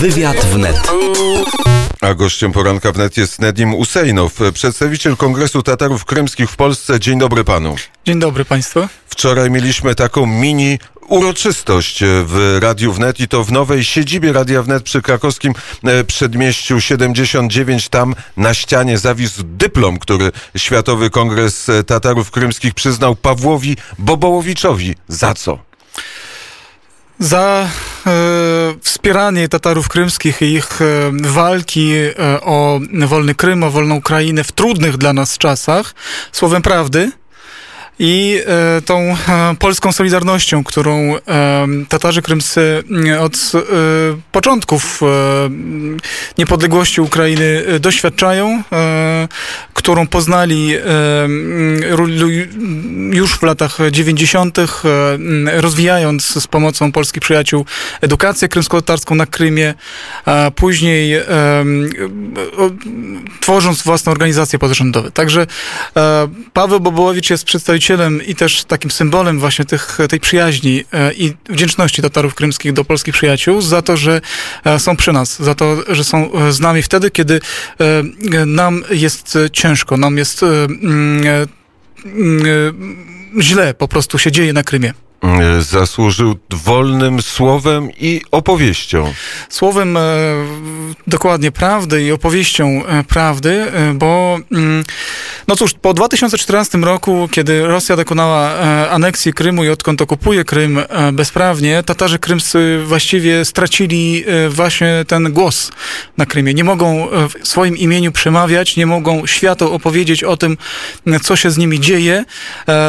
Wywiad wnet. A gościem poranka wnet jest Nedim Usejnow, przedstawiciel Kongresu Tatarów Krymskich w Polsce. Dzień dobry panu. Dzień dobry państwu. Wczoraj mieliśmy taką mini uroczystość w Radiu Wnet i to w nowej siedzibie Radia Wnet przy krakowskim e, przedmieściu 79. Tam na ścianie zawisł dyplom, który Światowy Kongres Tatarów Krymskich przyznał Pawłowi Bobołowiczowi. Za co? Za e, wspieranie Tatarów krymskich i ich e, walki e, o wolny Krym, o wolną Ukrainę w trudnych dla nas czasach, słowem prawdy i e, tą e, polską solidarnością, którą e, Tatarzy krymscy od e, początków niepodległości Ukrainy doświadczają, którą poznali już w latach 90., rozwijając z pomocą polskich przyjaciół edukację krymsko-tatarską na Krymie, a później tworząc własne organizacje pozarządowe. Także Paweł Bobołowicz jest przedstawicielem i też takim symbolem właśnie tych, tej przyjaźni e, i wdzięczności Tatarów krymskich do polskich przyjaciół za to, że e, są przy nas, za to, że są e, z nami wtedy, kiedy nam jest ciężko, nam jest mm, źle po prostu się dzieje na Krymie. E, zasłużył wolnym słowem i opowieścią. Słowem e, dokładnie prawdy i opowieścią e, prawdy, bo mm, no cóż, po 2014 roku, kiedy Rosja dokonała aneksji Krymu i odkąd okupuje Krym bezprawnie, Tatarzy krymscy właściwie stracili właśnie ten głos na Krymie. Nie mogą w swoim imieniu przemawiać, nie mogą światu opowiedzieć o tym, co się z nimi dzieje.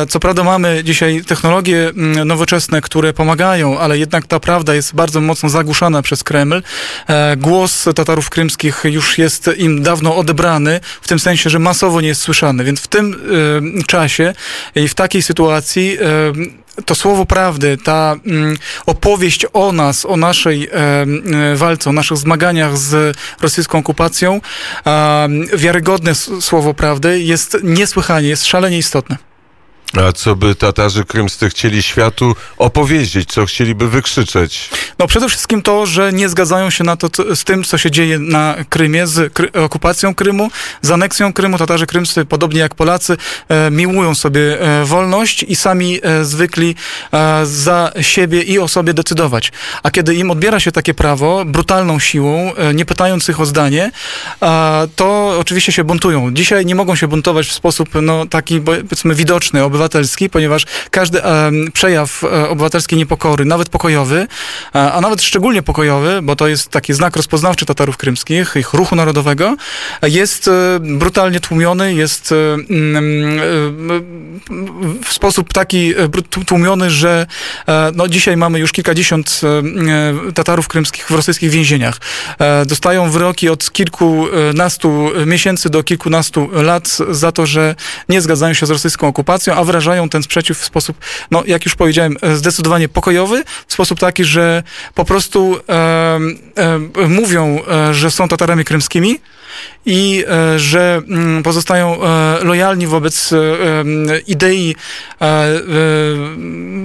Co prawda mamy dzisiaj technologie mm, nowoczesne, które pomagają, ale jednak ta prawda jest bardzo mocno zagłuszana przez Kreml. E, głos Tatarów krymskich już jest im dawno odebrany, w tym sensie, że masowo nie jest słyszany. Więc w tym e, czasie i w takiej sytuacji e, to słowo prawdy, ta mm, opowieść o nas, o naszej walce, o naszych zmaganiach z rosyjską okupacją, wiarygodne słowo prawdy jest niesłychanie, jest szalenie istotne. A co by Tatarzy krymscy chcieli światu opowiedzieć, co chcieliby wykrzyczeć? No przede wszystkim to, że nie zgadzają się na to, co, z tym, co się dzieje na Krymie, z kry, okupacją Krymu, z aneksją Krymu. Tatarzy krymscy, podobnie jak Polacy, e, miłują sobie e, wolność i sami e, zwykli e, za siebie i o sobie decydować. A kiedy im odbiera się takie prawo, brutalną siłą, e, nie pytając ich o zdanie, to oczywiście się buntują. Dzisiaj nie mogą się buntować w sposób no, taki, powiedzmy, widoczny, obywatelski, ponieważ każdy przejaw e, obywatelskiej niepokory, nawet pokojowy, e, a nawet szczególnie pokojowy, bo to jest taki znak rozpoznawczy Tatarów krymskich, ich ruchu narodowego, jest e, brutalnie tłumiony, jest mm, w sposób taki tłumiony, że no, dzisiaj mamy już kilkadziesiąt Tatarów krymskich w rosyjskich więzieniach. Dostają wyroki od kilkunastu miesięcy do kilkunastu lat za to, że nie zgadzają się z rosyjską okupacją, a wyrażają ten sprzeciw w sposób, no jak już powiedziałem, zdecydowanie pokojowy, w sposób taki, że po prostu e, e, mówią, e, że są Tatarami krymskimi i e, że mm, pozostają e, lojalni wobec e, idei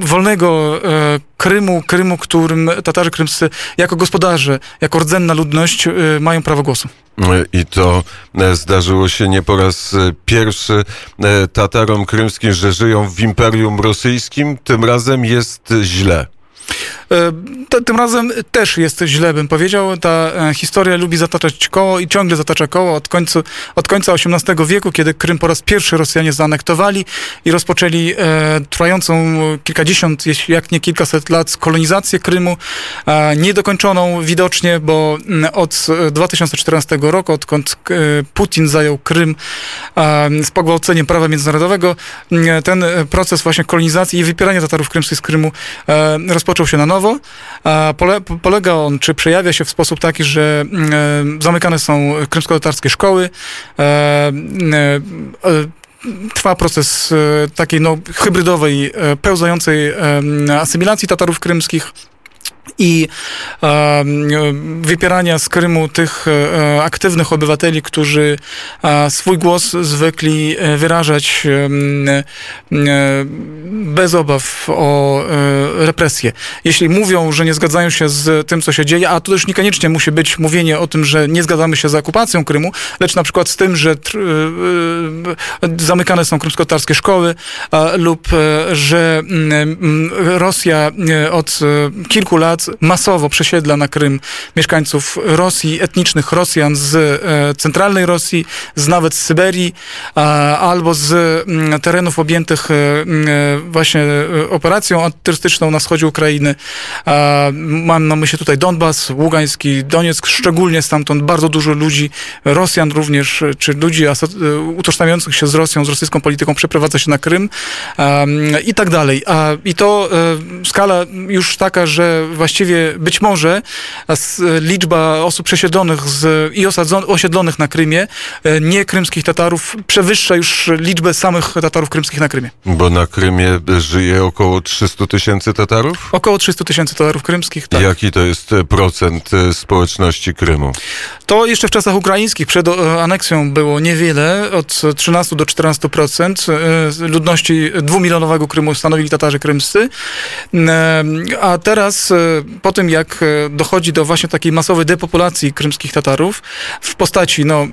wolnego Krymu, Krymu, którym Tatarzy krymscy jako gospodarze, jako rdzenna ludność mają prawo głosu. I to zdarzyło się nie po raz pierwszy Tatarom krymskim, że żyją w Imperium Rosyjskim. Tym razem jest źle. E, tym razem też jest źle, bym powiedział. Ta e, historia lubi zataczać koło i ciągle zatacza koło od, końcu, od końca XVIII wieku, kiedy Krym po raz pierwszy Rosjanie zaanektowali i rozpoczęli e, trwającą kilkadziesiąt, jak nie kilkaset lat kolonizację Krymu, niedokończoną widocznie, bo od 2014 roku, odkąd Putin zajął Krym z pogwałceniem prawa międzynarodowego, ten proces właśnie kolonizacji i wypierania Tatarów krymskich z Krymu rozpoczął się na nowo Pole, polega on, czy przejawia się w sposób taki, że mm, e, zamykane są krymsko-tatarskie szkoły, e, e, trwa proces takiej no, hybrydowej, pełzającej asymilacji Tatarów krymskich. I e, wypierania z Krymu tych e, aktywnych obywateli, którzy e, swój głos zwykli e, wyrażać e, bez obaw o e, represję. Jeśli mówią, że nie zgadzają się z tym, co się dzieje, a to też niekoniecznie musi być mówienie o tym, że nie zgadzamy się z okupacją Krymu, lecz na przykład z tym, że tr, zamykane są krymsko-tatarskie szkoły lub że mm, Rosja od kilku lat masowo przesiedla na Krym mieszkańców Rosji, etnicznych Rosjan z e, centralnej Rosji, z nawet z Syberii, albo z mm, terenów objętych e, mm, e, właśnie operacją antyterrorystyczną na wschodzie Ukrainy. Mam na myśli tutaj Donbas, Ługański, Donieck, szczególnie stamtąd bardzo dużo ludzi, Rosjan również, czy ludzi utożsamiających się z Rosją, z rosyjską polityką przeprowadza się na Krym um, i tak dalej. I to skala już taka, że właściwie być może liczba osób przesiedlonych z, i osadzon- osiedlonych na Krymie, e, nie krymskich Tatarów, przewyższa już liczbę samych Tatarów krymskich na Krymie. Bo na Krymie żyje około 300 tysięcy Tatarów? Około 300 tysięcy Tatarów krymskich, tak. Jaki to jest procent e, społeczności Krymu? To jeszcze w czasach ukraińskich przed e, aneksją było niewiele, od 13 do 14% e, ludności dwumilionowego Krymu stanowili Tatarzy krymscy. E, A teraz, po tym jak dochodzi do właśnie takiej masowej depopulacji krymskich Tatarów w postaci no,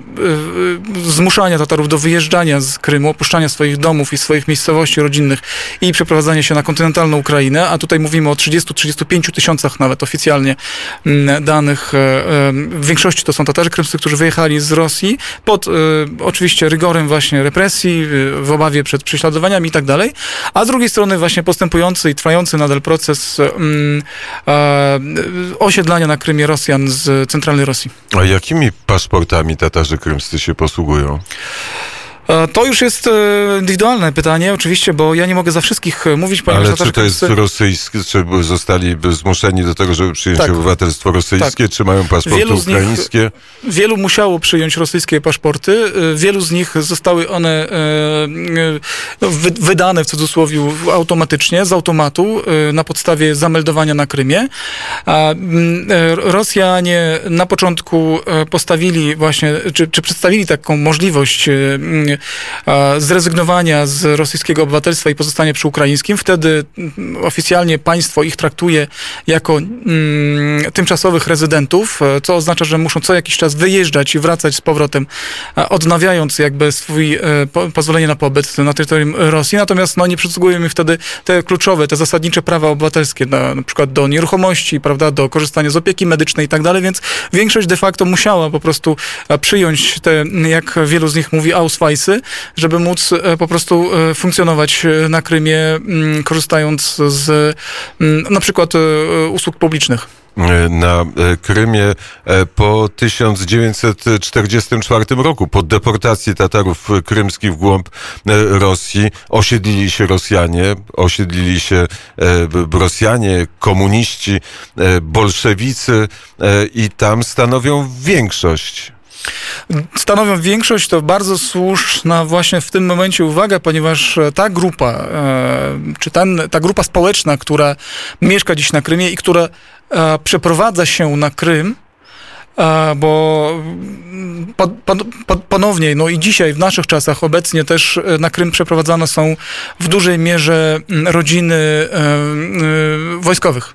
zmuszania Tatarów do wyjeżdżania z Krymu, opuszczania swoich domów i swoich miejscowości rodzinnych i przeprowadzania się na kontynentalną Ukrainę, a tutaj mówimy o 30-35 tysiącach nawet oficjalnie danych. W większości to są Tatarzy krymscy, którzy wyjechali z Rosji pod e, oczywiście rygorem właśnie represji, e, w obawie przed prześladowaniami i tak dalej, a z drugiej strony właśnie postępujący i trwający nadal proces mm, e, osiedlania na Krymie Rosjan z centralnej Rosji. A jakimi paszportami Tatarzy krymscy się posługują? E, To już jest e, indywidualne pytanie, oczywiście, bo ja nie mogę za wszystkich e, mówić, ponieważ Ale czy to jest rosyjskie, czy zostali zmuszeni do tego, żeby przyjąć Tak. obywatelstwo rosyjskie, czy mają paszporty Wielu z nich- ukraińskie? Wielu musiało przyjąć rosyjskie paszporty. Wielu z nich zostały one wy- wydane w cudzysłowie automatycznie, z automatu, na podstawie zameldowania na Krymie. Rosjanie na początku postawili właśnie, czy, czy przedstawili taką możliwość zrezygnowania z rosyjskiego obywatelstwa i pozostania przy ukraińskim. Wtedy mm, oficjalnie państwo ich traktuje jako mm, tymczasowych rezydentów, e, co oznacza, że muszą co jakiś czas wyjeżdżać i wracać z powrotem, odnawiając jakby swój e, po, pozwolenie na pobyt na terytorium Rosji. Natomiast no, nie przysługują im wtedy te kluczowe, te zasadnicze prawa obywatelskie, na, na przykład do nieruchomości, prawda, do korzystania z opieki medycznej i tak dalej, więc większość de facto musiała po prostu e, przyjąć te, jak wielu z nich mówi, Ausweisy, żeby móc e, po prostu e, funkcjonować e, na Krymie, mm, korzystając z mm, na przykład usług publicznych. Na Krymie po 1944 roku, po deportacji Tatarów krymskich w głąb Rosji, osiedlili się Rosjanie, osiedlili się Rosjanie, komuniści, bolszewicy i tam stanowią większość. Stanowią większość, to bardzo słuszna właśnie w tym momencie uwaga, ponieważ e, ta grupa, e, czy ten, ta grupa społeczna, która mieszka dziś na Krymie i która e, przeprowadza się na Krym, bo mm, po, po, po, ponownie, no i dzisiaj w naszych czasach obecnie też na Krym przeprowadzane są w dużej mierze mm, rodziny e, wojskowych.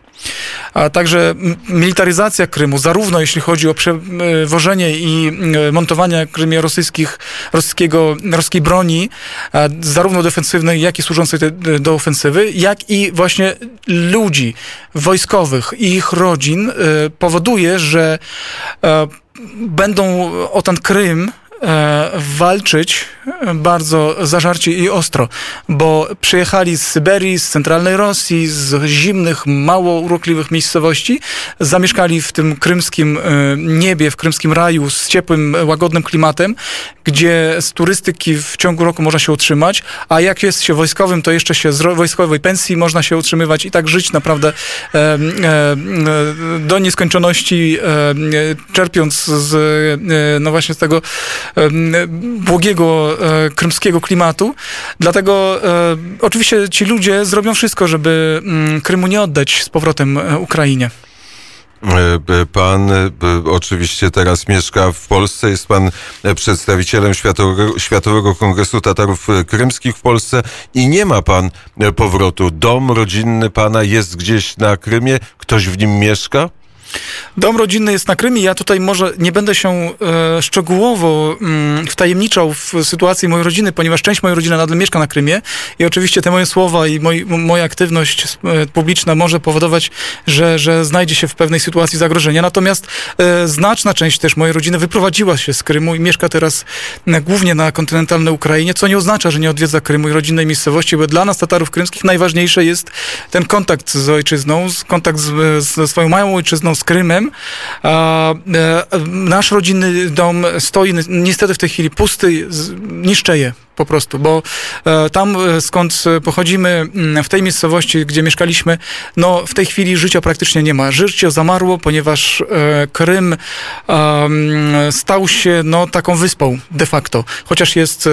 A także militaryzacja Krymu, zarówno jeśli chodzi o przewożenie i e, montowanie Krymie rosyjskich, rosyjskiego, rosyjskiej broni, e, zarówno defensywnej, jak i służącej te- do ofensywy, jak i właśnie ludzi wojskowych i ich rodzin, e, powoduje, że e, będą o ten Krym e, walczyć bardzo zażarcie i ostro, bo przyjechali z Syberii, z centralnej Rosji, z zimnych, mało urokliwych miejscowości, zamieszkali w tym krymskim e, niebie, w krymskim raju z ciepłym, łagodnym klimatem, gdzie z turystyki w ciągu roku można się utrzymać, a jak jest się wojskowym, to jeszcze się z wojskowej pensji można się utrzymywać i tak żyć naprawdę e, e, e, do nieskończoności, e, czerpiąc z, e, no właśnie z tego e, błogiego e, krymskiego klimatu. Dlatego e, oczywiście ci ludzie zrobią wszystko, żeby mm, Krymu nie oddać z powrotem e, Ukrainie. Pan oczywiście teraz mieszka w Polsce, jest pan przedstawicielem Światowego, Światowego Kongresu Tatarów Krymskich w Polsce i nie ma pan powrotu. Dom rodzinny pana jest gdzieś na Krymie, ktoś w nim mieszka? Dom rodzinny jest na Krymie. Ja tutaj może nie będę się e, szczegółowo mm, wtajemniczał w sytuację mojej rodziny, ponieważ część mojej rodziny nadal mieszka na Krymie i oczywiście te moje słowa i moi, m- moja aktywność e, publiczna może powodować, że, że znajdzie się w pewnej sytuacji zagrożenia. Natomiast e, znaczna część też mojej rodziny wyprowadziła się z Krymu i mieszka teraz e, głównie na kontynentalnej Ukrainie, co nie oznacza, że nie odwiedza Krymu i rodzinnej miejscowości, bo dla nas Tatarów krymskich najważniejsze jest ten kontakt z ojczyzną, kontakt z, ze swoją małą ojczyzną, z Krymem. E, nasz rodzinny dom stoi ni- niestety w tej chwili pusty, niszczeje po prostu, bo e, tam e, skąd e, pochodzimy, m, w tej miejscowości, gdzie mieszkaliśmy, no w tej chwili życia praktycznie nie ma. Życie zamarło, ponieważ Krym stał się no taką wyspą de facto, chociaż jest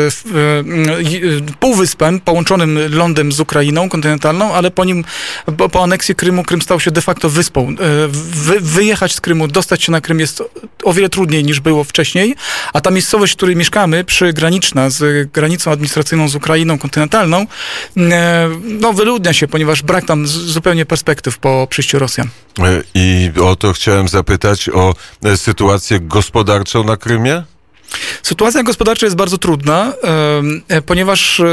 półwyspem połączonym lądem z Ukrainą kontynentalną, ale po nim, po, aneksji Krymu, Krym stał się de facto wyspą. Wy, wyjechać z Krymu, dostać się na Krym jest o wiele trudniej niż było wcześniej, a ta miejscowość, w której mieszkamy, przygraniczna z granicą administracyjną z Ukrainą kontynentalną, e, no wyludnia się, ponieważ brak tam zupełnie perspektyw po przyjściu Rosjan. E, I o to chciałem zapytać, o e, sytuację gospodarczą na Krymie? Sytuacja gospodarcza jest bardzo trudna, e, ponieważ e,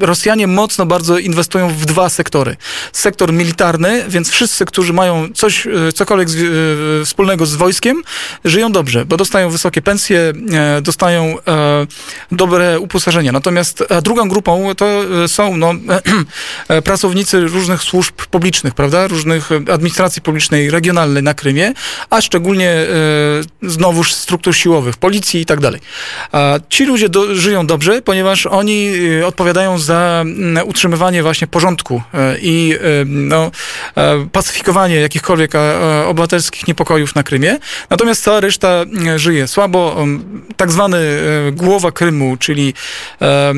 Rosjanie mocno bardzo inwestują w dwa sektory. Sektor militarny, więc wszyscy, którzy mają coś, e, cokolwiek wspólnego z wojskiem, żyją dobrze, bo dostają wysokie pensje, dostają dobre uposażenia. Natomiast drugą grupą to są no, pracownicy różnych służb publicznych, prawda? Różnych administracji publicznej regionalnej na Krymie, a szczególnie znowuż struktur siłowych, policji i tak dalej. A ci ludzie do, żyją dobrze, ponieważ oni e, odpowiadają za mm, utrzymywanie właśnie porządku e, i e, no, pacyfikowanie jakichkolwiek e, e, obywatelskich niepokojów na Krymie. Natomiast cała reszta e, żyje słabo. Um, Tak zwany e, głowa Krymu, czyli e, e,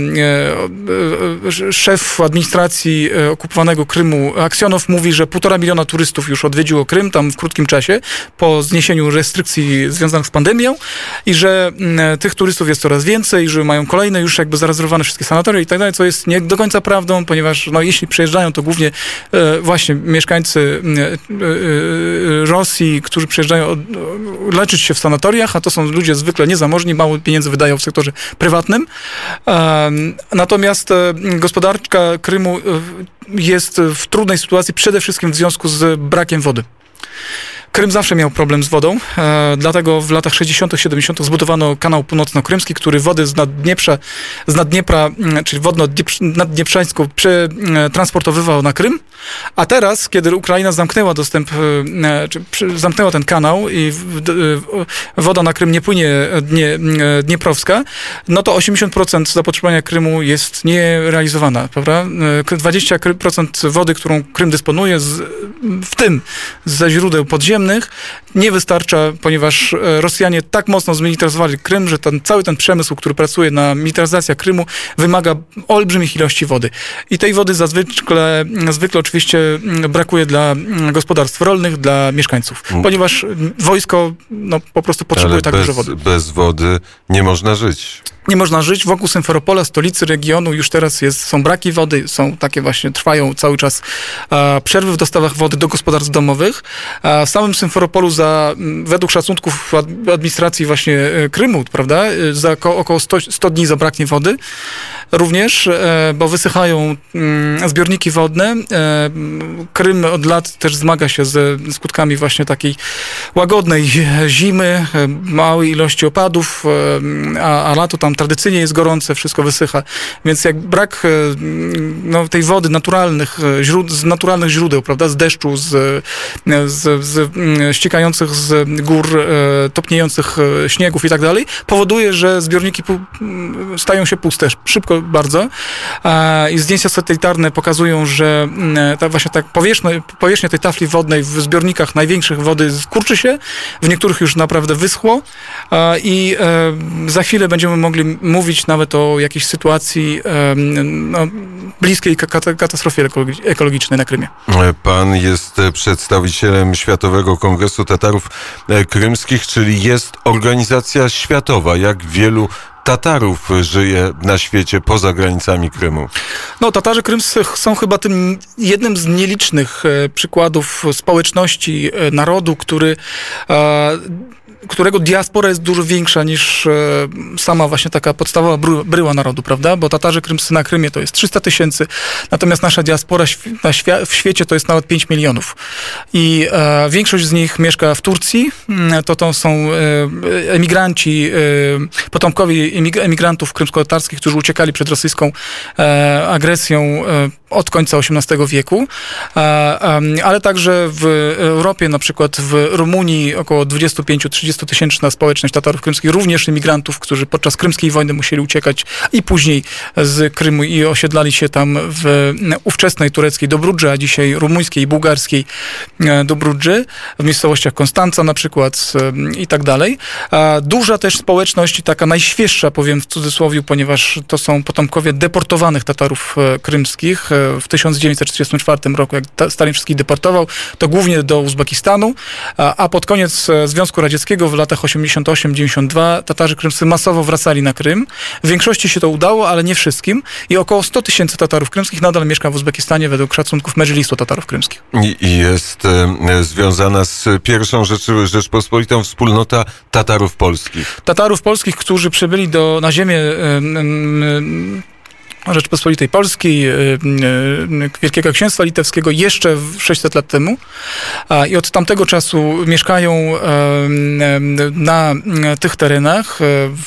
e, szef administracji e, okupowanego Krymu, Aksjonow, mówi, że półtora miliona turystów już odwiedziło Krym tam w krótkim czasie po zniesieniu restrykcji związanych z pandemią i że mm, tych turystów jest coraz więcej, że mają kolejne już jakby zarezerwowane wszystkie sanatoria i tak dalej, co jest nie do końca prawdą, ponieważ no, jeśli przyjeżdżają, to głównie e, właśnie mieszkańcy mm, e, e, Rosji, którzy przyjeżdżają leczyć się w sanatoriach, a to są ludzie zwykle niezamożni, mało pieniędzy wydają w sektorze prywatnym. Natomiast e, gospodarka Krymu e, jest w trudnej sytuacji przede wszystkim w związku z brakiem wody. Krym zawsze miał problem z wodą, e, dlatego w latach 60., 70. zbudowano kanał północno-krymski, który wody z Naddnieprza, z Naddniepra, mm, czyli wodno naddnieprzańską transportowywał na Krym, a teraz, kiedy Ukraina zamknęła dostęp, e, czy przy, zamknęła ten kanał i w, d, e, woda na Krym nie płynie e, dnie, e, dnieprowska, no to 80% zapotrzebowania Krymu jest nierealizowana, prawda? E, 20% wody, którą Krym dysponuje, z, w tym ze źródeł podziemnych, nie wystarcza, ponieważ e, Rosjanie tak mocno zmilitaryzowali Krym, że ten, cały ten przemysł, który pracuje na militaryzacja Krymu, wymaga olbrzymich ilości wody. I tej wody zazwyczaj, zwykle oczywiście mm, brakuje dla mm, gospodarstw rolnych, dla mieszkańców, ponieważ mm, wojsko no, po prostu potrzebuje Ale tak bez, dużo wody. bez wody nie można żyć. Nie można żyć wokół Symferopola, stolicy regionu. Już teraz jest, są braki wody, są takie właśnie, trwają cały czas e, przerwy w dostawach wody do gospodarstw domowych. A w samym Symferopolu za, według szacunków ad, administracji właśnie e, Krymu, prawda, e, za oko, około 100, 100 dni zabraknie wody również, e, bo wysychają mm, zbiorniki wodne. E, Krym od lat też zmaga się ze skutkami właśnie takiej łagodnej zimy, e, małej ilości opadów, e, a, a lato tam tradycyjnie jest gorące, wszystko wysycha, więc jak brak e, no, tej wody naturalnych, e, z naturalnych źródeł, prawda, z deszczu, z, e, z, z mm, ściekających z gór, topniejących śniegów i tak dalej, powoduje, że zbiorniki pu- m, stają się puste szybko bardzo. I zdjęcia satelitarne pokazują, że mm, ta właśnie tak powierzchnia, powierzchnia tej tafli wodnej w zbiornikach największych wody kurczy się, w niektórych już naprawdę wyschło. I za chwilę będziemy mogli mówić nawet o jakiejś sytuacji no, bliskiej ka- kata- katastrofie ekologi- ekologicznej na Krymie. Pan jest przedstawicielem Światowego Kongresu Tatarów e, Krymskich, czyli jest organizacja światowa. Jak wielu Tatarów żyje na świecie poza granicami Krymu? No, Tatarzy krymscy są chyba tym jednym z nielicznych e, przykładów społeczności, e, narodu, który którego diaspora jest dużo większa niż e, sama właśnie taka podstawowa bry, bryła narodu, prawda? Bo Tatarzy krymscy na Krymie to jest 300 tysięcy, natomiast nasza diaspora w świecie to jest nawet 5 milionów. I e, większość z nich mieszka w Turcji, Mm, to to są e, emigranci, potomkowie emig- emigrantów krymsko-tatarskich, którzy uciekali przed rosyjską agresją od końca XVIII wieku, e, ale także w Europie, na przykład w Rumunii około 25-30 tysięczna społeczność Tatarów krymskich, również imigrantów, którzy podczas krymskiej wojny musieli uciekać i później z Krymu i osiedlali się tam w ówczesnej tureckiej Dobrudży, a dzisiaj rumuńskiej i bułgarskiej e, Dobrudży, w miejscowościach Konstanca na przykład i tak dalej. Duża też społeczność, taka najświeższa, powiem w cudzysłowie, ponieważ to są potomkowie deportowanych Tatarów e, krymskich w 1944 roku, jak ta- Stalin wszystkich deportował, to głównie do Uzbekistanu, a, pod koniec e, Związku Radzieckiego w latach 88-92 Tatarzy krymscy masowo wracali na Krym. W większości się to udało, ale nie wszystkim i około 100 tysięcy Tatarów krymskich nadal mieszka w Uzbekistanie według szacunków Medżlisu Tatarów krymskich. I jest e, związana z pierwszą Rzeczy, Rzeczpospolitą wspólnota Tatarów polskich. Tatarów polskich, którzy przybyli do, na ziemię em, em, em, Rzeczpospolitej Polskiej, em, em, Wielkiego Księstwa Litewskiego jeszcze w 600 lat temu i od tamtego czasu mieszkają na em, tych terenach. E,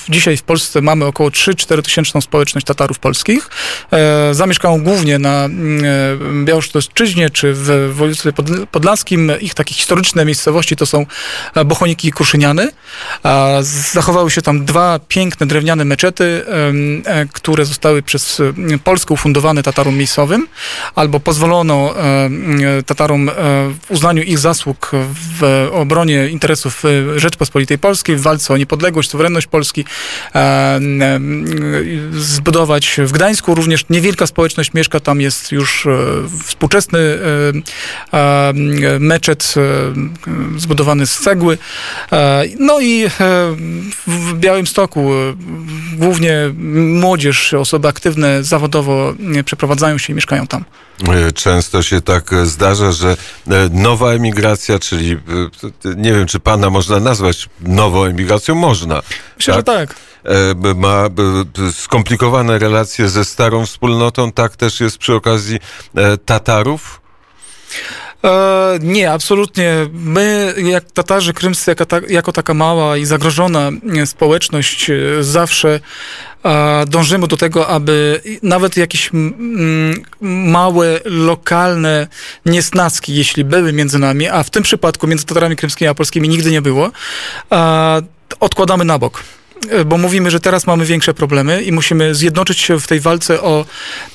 Dzisiaj w Polsce mamy około 3-4 tysięczną społeczność Tatarów polskich. E, Zamieszkają głównie na em, e, Białostoczyźnie czy w województwie podl- podlaskim. Ich takie historyczne miejscowości to są e, Bochoniki i Kruszyniany. Zachowały się tam dwa piękne drewniane meczety, e, które zostały przez e, Polskę ufundowane Tatarom miejscowym, albo pozwolono em, e, Tatarom w uznaniu ich zasług w obronie interesów Rzeczpospolitej Polskiej, w walce o niepodległość, suwerenność Polski, e, zbudować w Gdańsku. Również niewielka społeczność mieszka, tam jest już e, współczesny e, meczet zbudowany z cegły. No i w Białymstoku głównie młodzież, osoby aktywne zawodowo przeprowadzają się i mieszkają tam. E, Często się tak e, zdarza, że e, nowa emigracja, czyli nie wiem, czy pana można nazwać nową emigracją, można. Myślę, że tak. B- Ma skomplikowane relacje ze starą wspólnotą, tak też jest przy okazji Tatarów. E, nie, absolutnie. My, jak Tatarzy krymscy, jako, ta, jako taka mała i zagrożona e, społeczność, e, zawsze e, dążymy do tego, aby nawet jakieś małe, lokalne niesnaski, jeśli były między nami, a w tym przypadku między Tatarami krymskimi a polskimi nigdy nie było, odkładamy na bok. E, Bo mówimy, że teraz mamy większe problemy i musimy zjednoczyć się w tej walce o,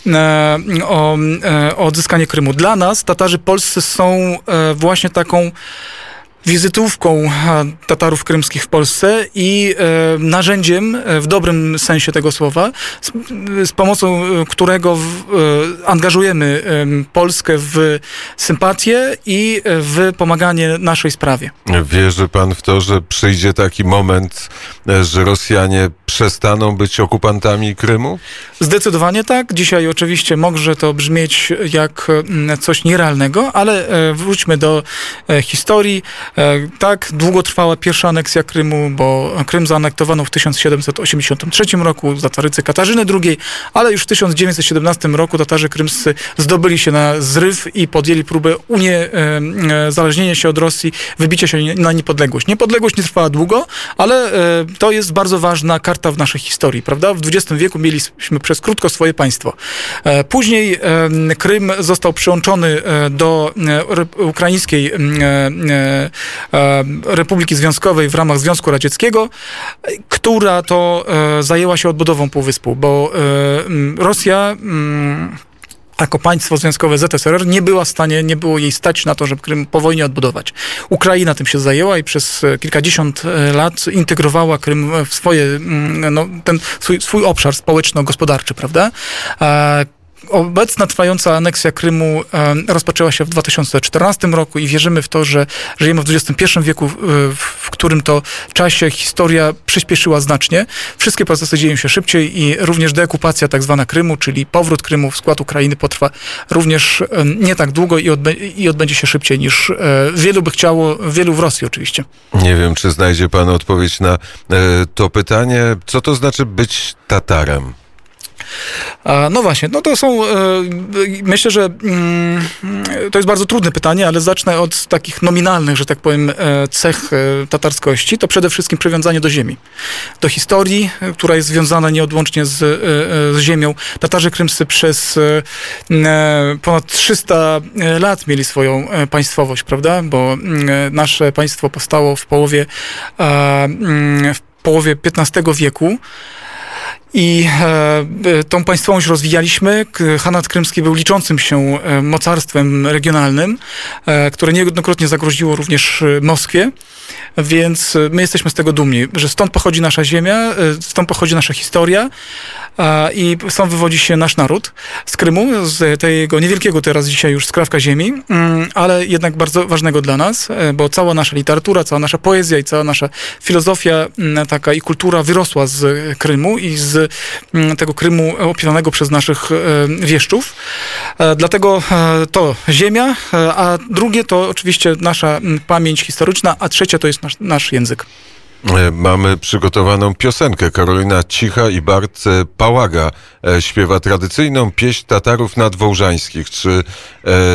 e, o, e, o odzyskanie Krymu. Dla nas Tatarzy polscy są właśnie taką wizytówką Tatarów krymskich w Polsce i e, narzędziem e, w dobrym sensie tego słowa, z, pomocą e, którego angażujemy em, Polskę w sympatię i w pomaganie naszej sprawie. Wierzy pan w to, że przyjdzie taki moment, że Rosjanie przestaną być okupantami Krymu? Zdecydowanie tak. Dzisiaj oczywiście może to brzmieć jak mm, coś nierealnego, ale wróćmy do historii. E, Tak, długo trwała pierwsza aneksja Krymu, bo Krym zaanektowano w 1783 roku za carycy Katarzyny II, ale już w 1917 roku Tatarzy krymscy zdobyli się na zryw i podjęli próbę uniezależnienia się od Rosji, wybicia się na niepodległość. Niepodległość nie trwała długo, ale e, to jest bardzo ważna karta w naszej historii, prawda? W XX wieku mieliśmy przez krótko swoje państwo. E, Później Krym został przyłączony do ukraińskiej Republiki Związkowej w ramach Związku Radzieckiego, e, która to e, zajęła się odbudową półwyspu, bo e, Rosja jako państwo związkowe ZSRR nie była w stanie, nie było jej stać na to, żeby Krym po wojnie odbudować. Ukraina tym się zajęła i przez e, kilkadziesiąt e, lat integrowała Krym w swoje, no, ten swój, swój obszar społeczno-gospodarczy, prawda? Obecna trwająca aneksja Krymu rozpoczęła się w 2014 roku i wierzymy w to, że żyjemy w XXI wieku, w którym to czasie historia przyspieszyła znacznie. Wszystkie procesy dzieją się szybciej i również deokupacja tak zwana Krymu, czyli powrót Krymu w skład Ukrainy potrwa również nie tak długo i, odbę i odbędzie się szybciej niż e, wielu by chciało, wielu w Rosji oczywiście. Nie wiem, czy znajdzie pan odpowiedź na e, to pytanie. Co to znaczy być Tatarem? No właśnie, no to są, e, myślę, że mm, to jest bardzo trudne pytanie, ale zacznę od takich nominalnych, że tak powiem, e, cech e, tatarskości. To przede wszystkim przywiązanie do ziemi, do historii, która jest związana nieodłącznie z, z ziemią. Tatarzy krymscy przez ponad 300 lat mieli swoją państwowość, prawda? Bo mm, nasze państwo powstało w połowie, mm, w połowie XV wieku. I e, tą państwowość rozwijaliśmy. Hanat Krymski był liczącym się e, mocarstwem regionalnym, e, które niejednokrotnie zagroziło również e, Moskwie. Więc e, my jesteśmy z tego dumni, że stąd pochodzi nasza ziemia, stąd pochodzi nasza historia i stąd wywodzi się nasz naród z Krymu, z tego niewielkiego teraz dzisiaj już skrawka ziemi, mm, ale jednak bardzo ważnego dla nas, bo cała nasza literatura, cała nasza poezja i cała nasza filozofia mm, taka i kultura wyrosła z Krymu i z tego Krymu opiewanego przez naszych e, wieszczów. E, Dlatego e, to ziemia, a drugie to oczywiście nasza pamięć historyczna, a trzecie to jest nasz, nasz język. E, Mamy przygotowaną piosenkę. Karolina Cicha i Bart e, Pałaga e, śpiewa tradycyjną pieśń Tatarów nadwołżańskich. Czy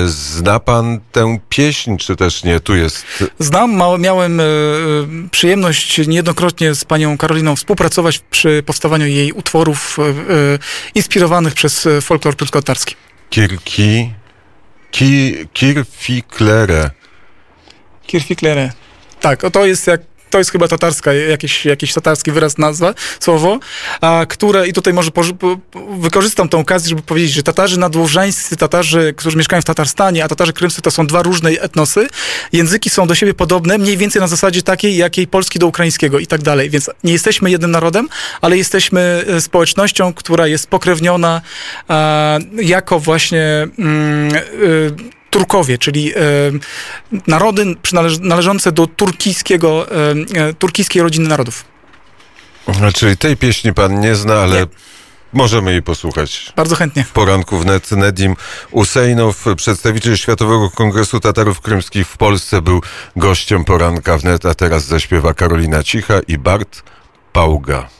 zna pan tę pieśń, czy też nie? Tu jest Znam, miałem przyjemność niejednokrotnie z panią Karoliną współpracować przy powstawaniu jej utworów inspirowanych przez folklor pryszkotarski. Kirki... Ki, kirfiklere. Kirfiklere. Tak, to jest jak to jest chyba tatarska, jakiś, jakiś tatarski wyraz, nazwa, słowo, a, które, i tutaj może po, po, wykorzystam tą okazję, żeby powiedzieć, że Tatarzy nadłożańscy, Tatarzy, którzy mieszkają w Tatarstanie, a Tatarzy krymscy to są dwa różne etnosy. Języki są do siebie podobne, mniej więcej na zasadzie takiej, jakiej polski do ukraińskiego i tak dalej. Więc nie jesteśmy jednym narodem, ale jesteśmy e, społecznością, która jest pokrewniona e, jako właśnie mm, e, Turkowie, czyli e, narody należące do turkijskiego, e, e, turkijskiej rodziny narodów. Czyli tej pieśni pan nie zna, ale Nie. możemy jej posłuchać. Bardzo chętnie. W poranku wnet Nedim Usejnow, przedstawiciel Światowego Kongresu Tatarów Krymskich w Polsce, był gościem poranka wnet, a teraz zaśpiewa Karolina Cicha i Bart Pałga.